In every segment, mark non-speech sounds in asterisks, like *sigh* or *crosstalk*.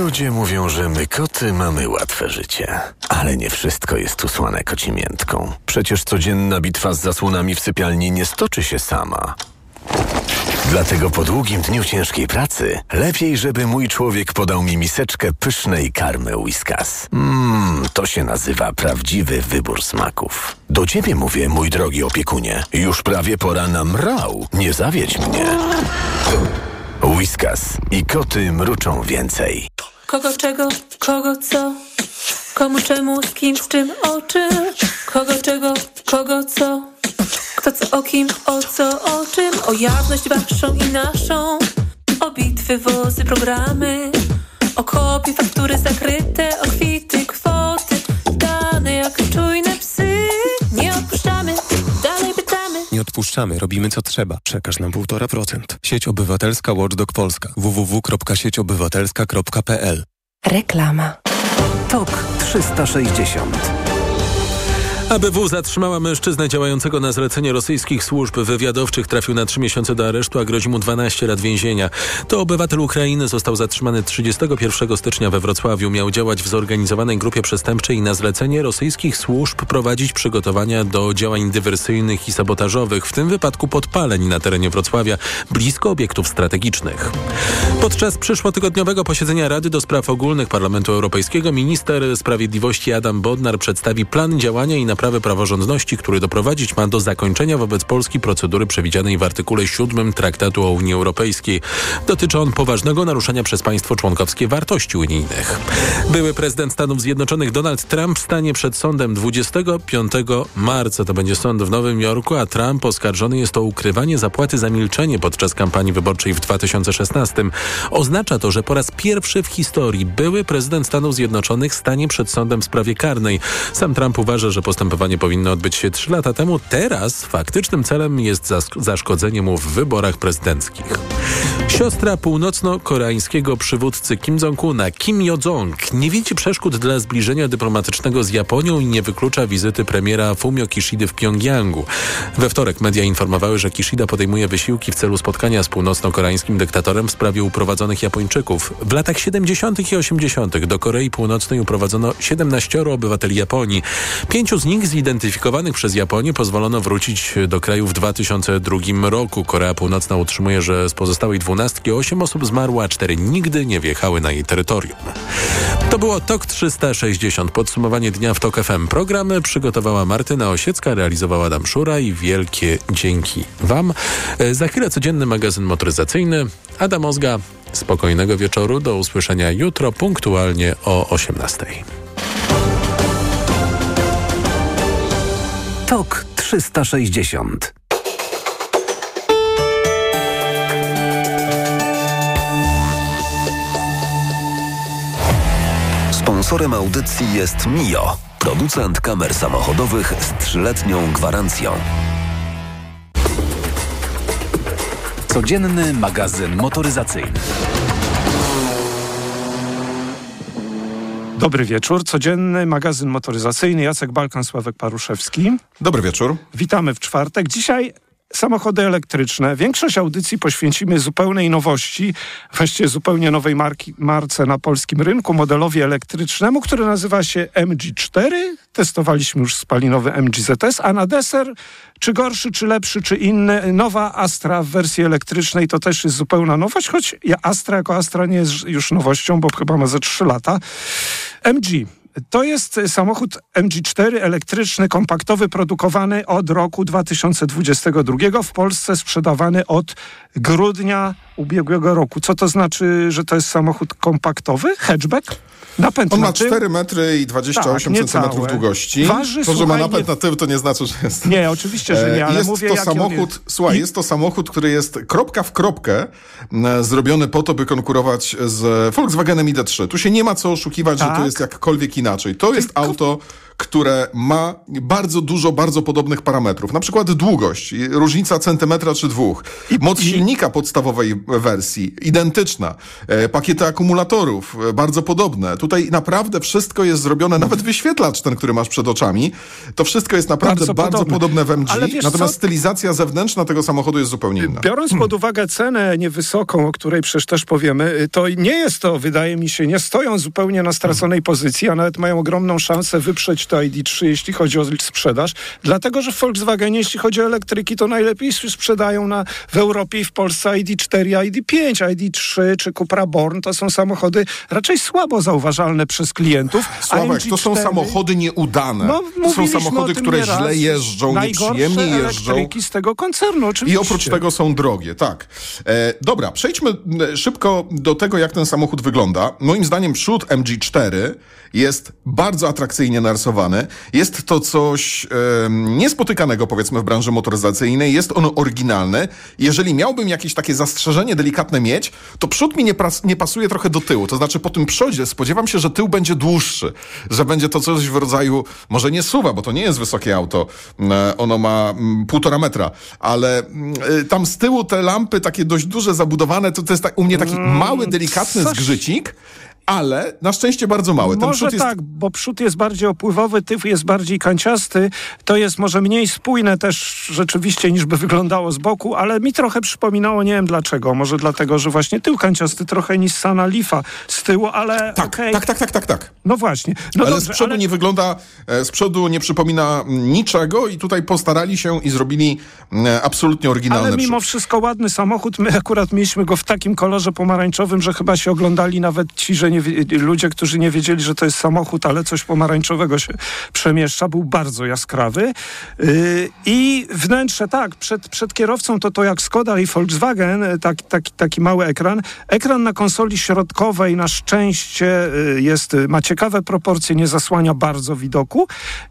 Ludzie mówią, że my koty mamy łatwe życie. Ale nie wszystko jest usłane kocimiętką. Przecież codzienna bitwa z zasłonami w sypialni nie stoczy się sama. Dlatego po długim dniu ciężkiej pracy lepiej, żeby mój człowiek podał mi miseczkę pysznej karmy Whiskas. Mmm, to się nazywa prawdziwy wybór smaków. Do ciebie mówię, mój drogi opiekunie. Już prawie pora na mrał. Nie zawiedź mnie. Whiskas i koty mruczą więcej. Kogo czego, kogo co? Komu czemu, z kim, z czym, o czym? Kogo czego, kogo co? Kto co o kim, o co, o czym? O jawność waszą i naszą O bitwy, wozy, programy O kopie, faktury zakryte O kwity, odpuszczamy, robimy co trzeba. Przekaż nam 1,5%. Sieć Obywatelska Watchdog Polska. www.sieciobywatelska.pl Reklama. TOK 360 ABW zatrzymała mężczyznę działającego na zlecenie rosyjskich służb wywiadowczych. Trafił na trzy miesiące do aresztu, a grozi mu 12 lat więzienia. To obywatel Ukrainy został zatrzymany 31 stycznia we Wrocławiu. Miał działać w zorganizowanej grupie przestępczej i na zlecenie rosyjskich służb prowadzić przygotowania do działań dywersyjnych i sabotażowych, w tym wypadku podpaleń na terenie Wrocławia, blisko obiektów strategicznych. Podczas przyszłotygodniowego posiedzenia Rady do Spraw Ogólnych Parlamentu Europejskiego minister sprawiedliwości Adam Bodnar przedstawi plan działania i na naprawy praworządności, który doprowadzić ma do zakończenia wobec Polski procedury przewidzianej w artykule 7 Traktatu o Unii Europejskiej. Dotyczy on poważnego naruszenia przez państwo członkowskie wartości unijnych. Były prezydent Stanów Zjednoczonych Donald Trump stanie przed sądem 25 marca. To będzie sąd w Nowym Jorku, a Trump oskarżony jest o ukrywanie zapłaty za milczenie podczas kampanii wyborczej w 2016. Oznacza to, że po raz pierwszy w historii były prezydent Stanów Zjednoczonych stanie przed sądem w sprawie karnej. Sam Trump uważa, że postępowanie Postępowanie powinno odbyć się trzy lata temu. Teraz faktycznym celem jest zaszkodzenie mu w wyborach prezydenckich. Siostra północno-koreańskiego przywódcy Kim Jong-una, Kim Yo-jong, nie widzi przeszkód dla zbliżenia dyplomatycznego z Japonią i nie wyklucza wizyty premiera Fumio Kishidy w Pjongjangu. We wtorek media informowały, że Kishida podejmuje wysiłki w celu spotkania z północno-koreańskim dyktatorem w sprawie uprowadzonych Japończyków. W latach 70. i 80. do Korei Północnej uprowadzono 17 obywateli Japonii. Pięciu z nich zidentyfikowanych przez Japonię pozwolono wrócić do kraju w 2002 roku. Korea Północna utrzymuje, że z pozostałej dwunastki 8 osób zmarło, a 4 nigdy nie wjechały na jej terytorium. To było TOK 360. Podsumowanie dnia w TOK FM. Programy przygotowała Martyna Osiecka, realizowała Adam Szura i wielkie dzięki Wam. E, za chwilę codzienny magazyn motoryzacyjny. Adam Ozga, spokojnego wieczoru. Do usłyszenia jutro punktualnie o 18. TOK 360. Sponsorem audycji jest Mio, producent kamer samochodowych z trzyletnią gwarancją. Codzienny magazyn motoryzacyjny. Dobry wieczór. Codzienny magazyn motoryzacyjny. Jacek Balkan, Sławek Paruszewski. Dobry wieczór. Witamy w czwartek. Dzisiaj samochody elektryczne. Większość audycji poświęcimy zupełnej nowości, właściwie zupełnie nowej marki, marce na polskim rynku, modelowi elektrycznemu, który nazywa się MG4. Testowaliśmy już spalinowy MGZS, a na deser, czy gorszy, czy lepszy, czy inny, nowa Astra w wersji elektrycznej to też jest zupełna nowość, choć Astra jako Astra nie jest już nowością, bo chyba ma ze 3 lata. MG To jest samochód MG4 elektryczny, kompaktowy, produkowany od roku 2022. W Polsce sprzedawany od grudnia ubiegłego roku. Co to znaczy, że to jest samochód kompaktowy? Hatchback? Napęd On na ma tył? 4 metry i 28 Tak, centymetrów długości. Waży, to, że ma napęd nie- na tył, to nie znaczy, że jest... Nie, oczywiście, że nie, E, ale jest mówię, to samochód, jest. słuchaj, jest to samochód, który jest kropka w kropkę zrobiony po to, by konkurować z Volkswagenem ID3. Tu się nie ma co oszukiwać, że Tak. to jest jakkolwiek inaczej. To jest auto, które ma bardzo dużo, bardzo podobnych parametrów. Na przykład długość, różnica centymetra czy dwóch. Moc silnika podstawowej wersji, identyczna. E, pakiety akumulatorów, e, bardzo podobne. Tutaj naprawdę wszystko jest zrobione, nawet wyświetlacz ten, który masz przed oczami, to wszystko jest naprawdę Bardzo bardzo, podobne. w MG. Natomiast co? stylizacja zewnętrzna tego samochodu jest zupełnie inna. Biorąc pod uwagę cenę niewysoką, o której przecież też powiemy, y, to nie jest to, wydaje mi się, nie stoją zupełnie na straconej pozycji, a nawet mają ogromną szansę wyprzeć to ID3, jeśli chodzi o sprzedaż. Dlatego, że w Volkswagenie, jeśli chodzi o elektryki, to najlepiej sprzedają na, w Europie i w Polsce ID4, ID5, ID3 czy Cupra Born. To są samochody raczej słabo zauważalne przez klientów. Sławek, to są MG4 samochody nieudane. No, to są samochody, które źle jeżdżą, nieprzyjemnie jeżdżą. elektryki z tego koncernu, I oczywiście. oprócz tego są drogie, tak. E, dobra, przejdźmy szybko do tego, jak ten samochód wygląda. Moim zdaniem przód MG4 jest bardzo atrakcyjnie narysowany. Jest to coś e, niespotykanego, powiedzmy, w branży motoryzacyjnej. Jest on oryginalny. Jeżeli miałbym jakieś takie zastrzeżenie delikatne mieć, to przód mi nie, nie pasuje trochę do tyłu. To znaczy po tym przodzie spodziewam się, że tył będzie dłuższy. Że będzie to coś w rodzaju, może nie suwa, bo to nie jest wysokie auto. E, ono ma mm, półtora metra, ale mm, y, tam z tyłu te lampy takie dość duże, zabudowane, to, to jest tak, u mnie taki mały, delikatny zgrzycik, ale na szczęście bardzo mały. Ten Może jest tak, bo przód jest bardziej opływowy, tył jest bardziej kanciasty. To jest może mniej spójne też rzeczywiście niż by wyglądało z boku, ale mi trochę przypominało, nie wiem dlaczego. Może dlatego, że właśnie tył kanciasty trochę Nissana Leafa z tyłu, ale Tak, okej. tak, tak, tak, tak, tak. No właśnie. No ale dobrze, z przodu ale... nie wygląda, e, z przodu nie przypomina niczego i tutaj postarali się i zrobili mm, absolutnie oryginalny Ale mimo przód. wszystko ładny samochód. My akurat mieliśmy go w takim kolorze pomarańczowym, że chyba się oglądali nawet ci, że nie, ludzie, którzy nie wiedzieli, że to jest samochód, ale coś pomarańczowego się przemieszcza. Był bardzo jaskrawy. Yy, I wnętrze, tak, przed, przed kierowcą to to jak Skoda i Volkswagen, yy, tak, taki, taki mały ekran. Ekran na konsoli środkowej na szczęście yy, jest, ma ciekawe proporcje, nie zasłania bardzo widoku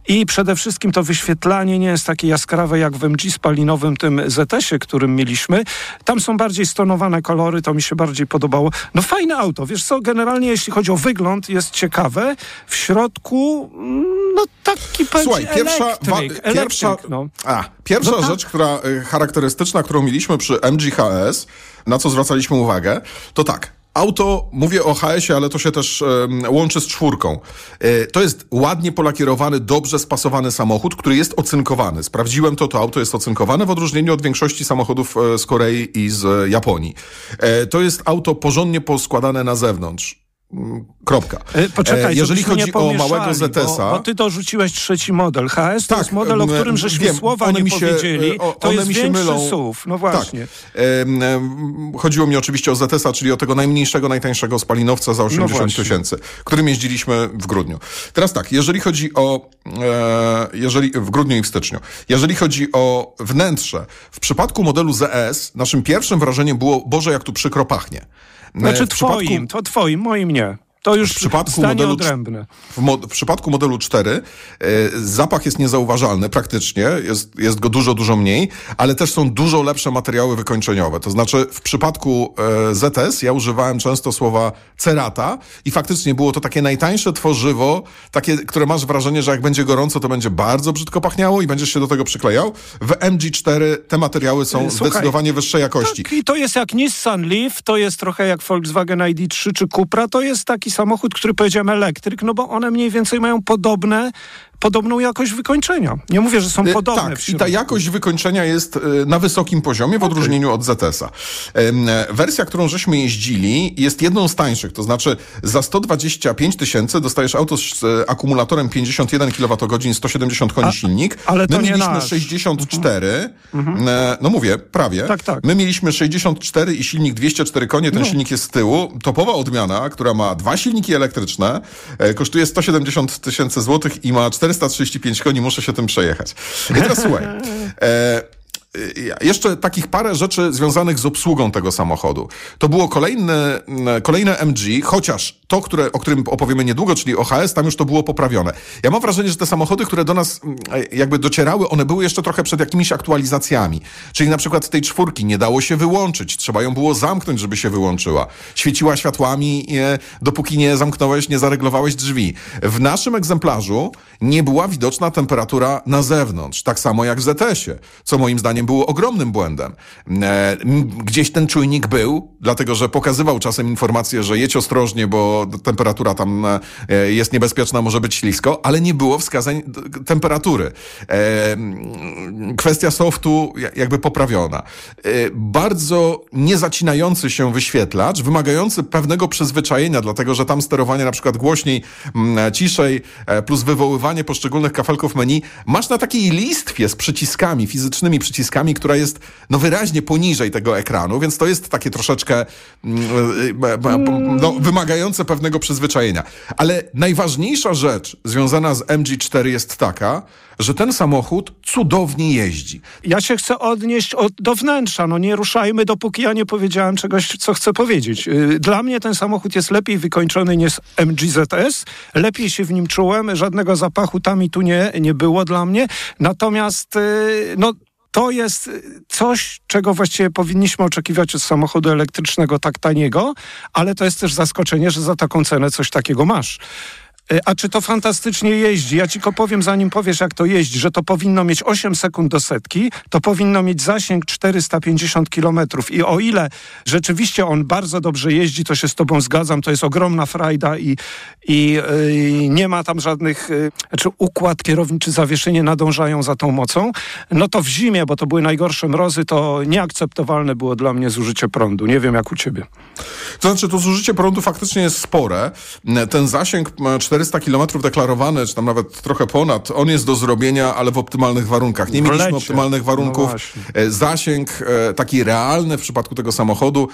i przede wszystkim to wyświetlanie nie jest takie jaskrawe jak w MG spalinowym tym ZS-ie, którym mieliśmy. Tam są bardziej stonowane kolory, to mi się bardziej podobało. No fajne auto, wiesz co, generalnie jeśli chodzi o wygląd jest ciekawe. W środku, mm, no taki Słuchaj, pierwsza, elektryk, wa- elektryk, pierwsza, no. a, pierwsza No tak. rzecz, która y, charakterystyczna, którą mieliśmy przy MGHS, na co zwracaliśmy uwagę, to tak. Auto, mówię o HS-ie, ale to się też em, łączy z czwórką. E, to jest ładnie polakierowany, dobrze spasowany samochód, który jest ocynkowany. Sprawdziłem to, to auto jest ocynkowane w odróżnieniu od większości samochodów e, z Korei i z e, Japonii. E, to jest auto porządnie poskładane na zewnątrz. Mm, Kropka. E, Poczekaj, E, jeżeli chodzi o małego ZS-a. Bo, bo ty dorzuciłeś trzeci model. HS to jest model, o em, którym żeśmy wiem, słowa nie mi się, powiedzieli. e, o- to jest mi się mylą. SUV. No właśnie. Tak. Em, em, chodziło mi oczywiście o ZS-a, czyli o tego najmniejszego, najtańszego spalinowca za 80 No właśnie. tysięcy, którym jeździliśmy w grudniu. Teraz tak, jeżeli chodzi o, jeżeli, w grudniu i w styczniu, jeżeli chodzi o wnętrze, w przypadku modelu ZS naszym pierwszym wrażeniem było, Boże, jak tu przykro pachnie. E, Znaczy przypadku- twoim, to twoim, moim nie. To już w przypadku modelu odrębne. W, mo- w przypadku modelu 4 e, zapach jest niezauważalny praktycznie, jest, jest go dużo, dużo mniej, ale też są dużo lepsze materiały wykończeniowe. To znaczy w przypadku e, ZS ja używałem często słowa cerata i faktycznie było to takie najtańsze tworzywo, takie, które masz wrażenie, że jak będzie gorąco, to będzie bardzo brzydko pachniało i będziesz się do tego przyklejał. W MG4 te materiały są E, słuchaj, zdecydowanie wyższej jakości. Tak, i to jest jak Nissan Leaf, to jest trochę jak Volkswagen ID3 czy Cupra, to jest taki samochód, który powiedziałem elektryk, no bo one mniej więcej mają podobne podobną jakość wykończenia. Nie mówię, że są Y, podobne. Tak, i ta jakość wykończenia jest y, na wysokim poziomie w odróżnieniu od ZS-a. E, Wersja, którą żeśmy jeździli, jest jedną z tańszych, to znaczy za 125 tysięcy dostajesz auto z e, akumulatorem 51 kWh, 170 koni A- silnik. ale to My nie mieliśmy nasz. 64, e, no mówię, prawie. Tak, tak. My mieliśmy 64 i silnik 204 konie, ten silnik jest z tyłu. Topowa odmiana, która ma dwa silniki elektryczne, e, kosztuje 170 tysięcy złotych i ma 435 koni, muszę się tym przejechać. I teraz słuchaj. *laughs* E, jeszcze takich parę rzeczy związanych z obsługą tego samochodu. To było kolejne, mm, kolejne MG, chociaż to, które, o którym opowiemy niedługo, czyli OHS, tam już to było poprawione. Ja mam wrażenie, że te samochody, które do nas mm, jakby docierały, one były jeszcze trochę przed jakimiś aktualizacjami. Czyli na przykład tej czwórki nie dało się wyłączyć, trzeba ją było zamknąć, żeby się wyłączyła. Świeciła światłami, e, dopóki nie zamknąłeś, nie zareglowałeś drzwi. W naszym egzemplarzu nie była widoczna temperatura na zewnątrz, tak samo jak w ZS-ie, co moim zdaniem było ogromnym błędem. E, Gdzieś ten czujnik był, dlatego że pokazywał czasem informację, że jedź ostrożnie, bo temperatura tam e, jest niebezpieczna, może być ślisko, ale nie było wskazań temperatury. E, Kwestia softu ja- jakby poprawiona. E, Bardzo niezacinający się wyświetlacz, wymagający pewnego przyzwyczajenia, dlatego że tam sterowanie na przykład głośniej, ciszej, plus wywoływanie poszczególnych kafelków menu, masz na takiej listwie z przyciskami, fizycznymi przyciskami, która jest no wyraźnie poniżej tego ekranu, więc to jest takie troszeczkę mm, e, e, no, wymagające pewnego przyzwyczajenia. Ale najważniejsza rzecz związana z MG4 jest taka, że ten samochód cudownie jeździ. Ja się chcę odnieść od, do wnętrza. No nie ruszajmy, dopóki ja nie powiedziałem czegoś, co chcę powiedzieć. Yy, Dla mnie ten samochód jest lepiej wykończony niż MGZS. Lepiej się w nim czułem. Żadnego zapachu tam i tu nie, nie było dla mnie. Natomiast yy, no, to jest y, coś, czego właściwie powinniśmy oczekiwać od samochodu elektrycznego tak taniego, ale to jest też zaskoczenie, że za taką cenę coś takiego masz. Y, A czy to fantastycznie jeździ? Ja ci tylko powiem, zanim powiesz, jak to jeździ, że to powinno mieć 8 sekund do setki, to powinno mieć zasięg 450 kilometrów. I o ile rzeczywiście on bardzo dobrze jeździ, to się z tobą zgadzam, to jest ogromna frajda i, i yy, nie ma tam żadnych, yy, znaczy układ kierowniczy, zawieszenie nadążają za tą mocą. No to w zimie, bo to były najgorsze mrozy, to nieakceptowalne było dla mnie zużycie prądu. Nie wiem, jak u ciebie. To znaczy, to zużycie prądu faktycznie jest spore. Ten zasięg m, 400 km deklarowany, czy tam nawet trochę ponad, on jest do zrobienia, ale w optymalnych warunkach. Nie mieliśmy optymalnych No warunków. E, Zasięg e, taki realny w przypadku tego samochodu,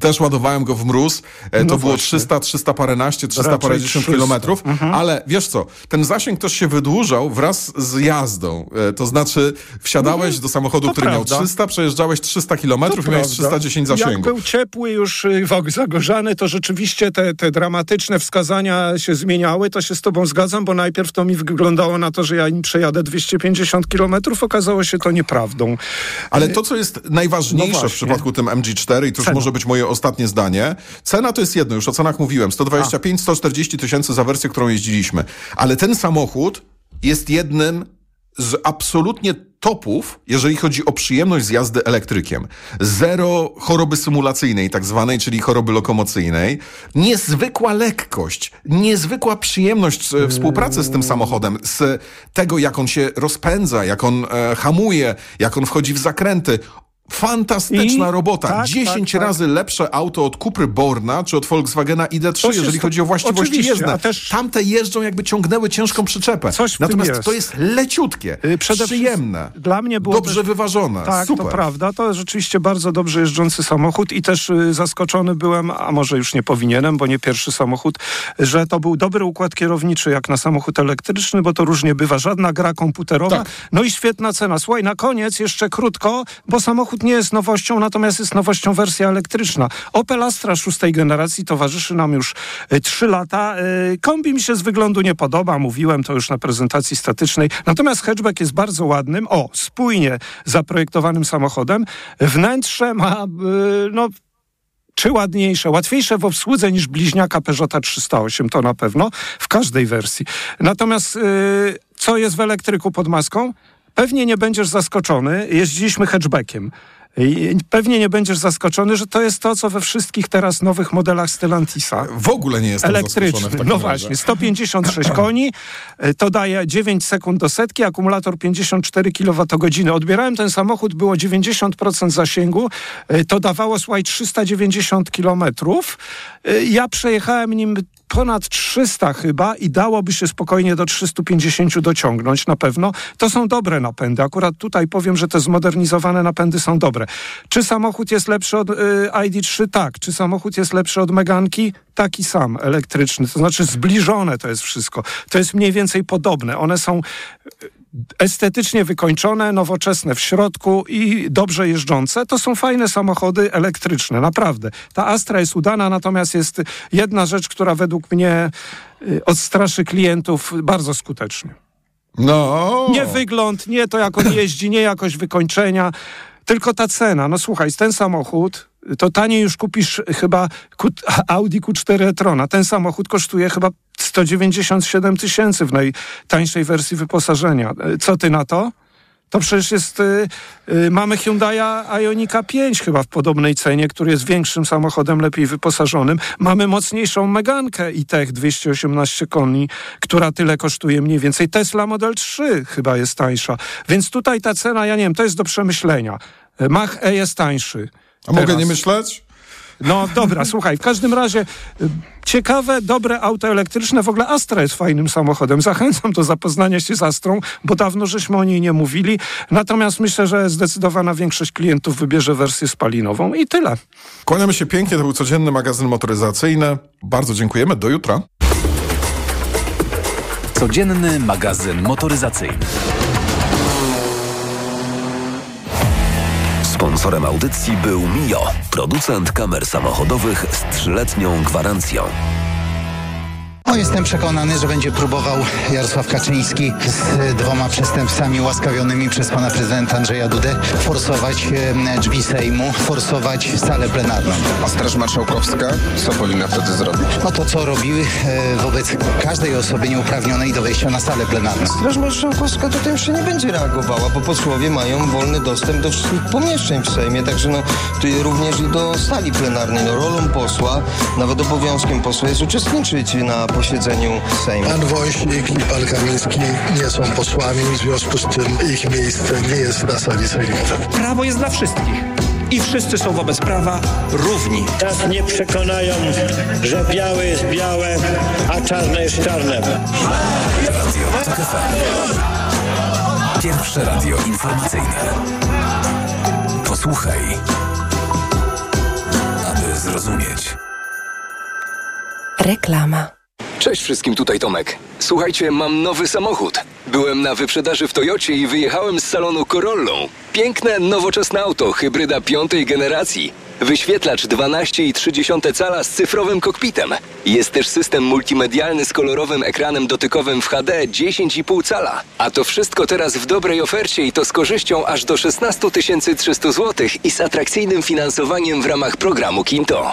też ładowałem go w mróz. E, To No było właśnie. 300, 300 paręnaście, 300 Raczej parędziesiąt 300. kilometrów. Ale wiesz co, ten zasięg też się wydłużał wraz z jazdą. To znaczy, wsiadałeś do samochodu, to który miał prawda. 300, przejeżdżałeś 300 kilometrów i miałeś prawda. 310 Jak zasięgu. był ciepły już y, zagorzany, to rzeczywiście te, te dramatyczne wskazania się zmieniały, to się z tobą zgadzam, bo najpierw to mi wyglądało na to, że ja nim przejadę 250 kilometrów, okazało się to nieprawdą. Ale to, co jest najważniejsze No w przypadku tym MG4, i to już Cena. może być moje ostatnie zdanie, cena to jest jedno, już o cenach mówiłem, 125-140 tysięcy za wersję, którą jeździliśmy. Ale ten samochód jest jednym z absolutnie topów, jeżeli chodzi o przyjemność z jazdy elektrykiem. Zero choroby symulacyjnej, tak zwanej, czyli choroby lokomocyjnej. Niezwykła lekkość, niezwykła przyjemność e, współpracy z tym samochodem, z tego, jak on się rozpędza, jak on e, hamuje, jak on wchodzi w zakręty. Fantastyczna I- robota. tak, 10 tak, tak. razy lepsze auto od Cupry Borna czy od Volkswagena ID3, To się jeżeli chodzi o właściwości jezdne. też- Tamte jeżdżą jakby ciągnęły ciężką przyczepę. Coś Natomiast jest. to jest leciutkie, Y, przede przyjemne, dla mnie było dobrze też- wyważone. Tak, Super. to prawda. To rzeczywiście bardzo dobrze jeżdżący samochód i też y, zaskoczony byłem, a może już nie powinienem, bo nie pierwszy samochód, że to był dobry układ kierowniczy jak na samochód elektryczny, bo to różnie bywa. Żadna gra komputerowa. Tak. No i świetna cena. Słuchaj, na koniec jeszcze krótko, bo samochód nie jest nowością, natomiast jest nowością wersja elektryczna. Opel Astra szóstej generacji towarzyszy nam już y, trzy lata. Y, Kombi mi się z wyglądu nie podoba, mówiłem to już na prezentacji statycznej. Natomiast hatchback jest bardzo ładnym, o, spójnie zaprojektowanym samochodem. Wnętrze ma, y, no, czy ładniejsze, łatwiejsze w obsłudze niż bliźniaka Peugeota 308, to na pewno, w każdej wersji. Natomiast co jest w elektryku pod maską? Pewnie nie będziesz zaskoczony, jeździliśmy hatchbackiem. I pewnie nie będziesz zaskoczony, że to jest to, co we wszystkich teraz nowych modelach Stellantisa. W ogóle nie jestem w Elektryczny. takim No razie. właśnie, 156 *clears throat* koni, y, to daje 9 sekund do setki, akumulator 54 kWh. Odbierałem ten samochód, było 90% zasięgu, y, to dawało, słuchaj, 390 kilometrów. Y, Ja przejechałem nim ponad 300 chyba i dałoby się spokojnie do 350 dociągnąć na pewno. To są dobre napędy. Akurat tutaj powiem, że te zmodernizowane napędy są dobre. Czy samochód jest lepszy od y, ID3? Tak. Czy samochód jest lepszy od Meganki? Taki sam, elektryczny. To znaczy zbliżone to jest wszystko. To jest mniej więcej podobne. One są estetycznie wykończone, nowoczesne w środku i dobrze jeżdżące. To są fajne samochody elektryczne, naprawdę. Ta Astra jest udana, natomiast jest jedna rzecz, która według mnie y, odstraszy klientów bardzo skutecznie. No. Nie wygląd, nie to jak on *clears throat* jeździ, nie jakość wykończenia, tylko ta cena. No słuchaj, ten samochód to taniej już kupisz chyba Audi Q4 e-trona. Ten samochód kosztuje chyba 197 tysięcy w najtańszej wersji wyposażenia. E, Co ty na to? To przecież jest, y, y, mamy Hyundai'a Ionika 5 chyba w podobnej cenie, który jest większym samochodem, lepiej wyposażonym. Mamy mocniejszą Megankę i Tech 218 koni, która tyle kosztuje mniej więcej. Tesla Model 3 chyba jest tańsza. Więc tutaj ta cena, ja nie wiem, to jest do przemyślenia. Y, Mach E jest tańszy. A mogę nie myśleć? No dobra, *laughs* słuchaj, w każdym razie y, ciekawe, dobre auto elektryczne. W ogóle Astra jest fajnym samochodem. Zachęcam do zapoznania się z Astrą, bo dawno żeśmy o niej nie mówili. Natomiast myślę, że zdecydowana większość klientów wybierze wersję spalinową i tyle. Kłaniamy się pięknie, to był codzienny magazyn motoryzacyjny. Bardzo dziękujemy, do jutra. Codzienny magazyn motoryzacyjny. Sponsorem audycji był Mio, producent kamer samochodowych z trzyletnią gwarancją. No, jestem przekonany, że będzie próbował Jarosław Kaczyński z dwoma przestępcami łaskawionymi przez pana prezydenta Andrzeja Dudę forsować e, drzwi Sejmu, forsować salę plenarną. A Straż Marszałkowska co powinna wtedy zrobić? No to co robiły e, wobec każdej osoby nieuprawnionej do wejścia na salę plenarną. Straż Marszałkowska tutaj jeszcze nie będzie reagowała, bo posłowie mają wolny dostęp do wszystkich pomieszczeń w Sejmie, także no tu również i do sali plenarnej. No, rolą posła, nawet obowiązkiem posła jest uczestniczyć na posiedzeniu Sejmu. Pan Woźnik i pan Kamiński nie są posłami, w związku z tym ich miejsce nie jest na sali sejmowej. Prawo jest dla wszystkich. I wszyscy są wobec prawa równi. Nas nie przekonają, że białe jest białe, a czarne jest czarne. Pierwsze radio informacyjne. Posłuchaj, aby zrozumieć. Reklama. Cześć wszystkim, tutaj Tomek. Słuchajcie, mam nowy samochód. Byłem na wyprzedaży w Toyocie i wyjechałem z salonu Corollą. Piękne, nowoczesne auto, hybryda piątej generacji. Wyświetlacz 12,3 cala z cyfrowym kokpitem. Jest też system multimedialny z kolorowym ekranem dotykowym w HD 10,5 cala. A to wszystko teraz w dobrej ofercie i to z korzyścią aż do 16 300 zł i z atrakcyjnym finansowaniem w ramach programu Kinto.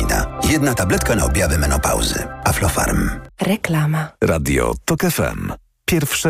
Jedna tabletka na objawy menopauzy. Aflofarm. Reklama. Radio TOK FM. Pierwsze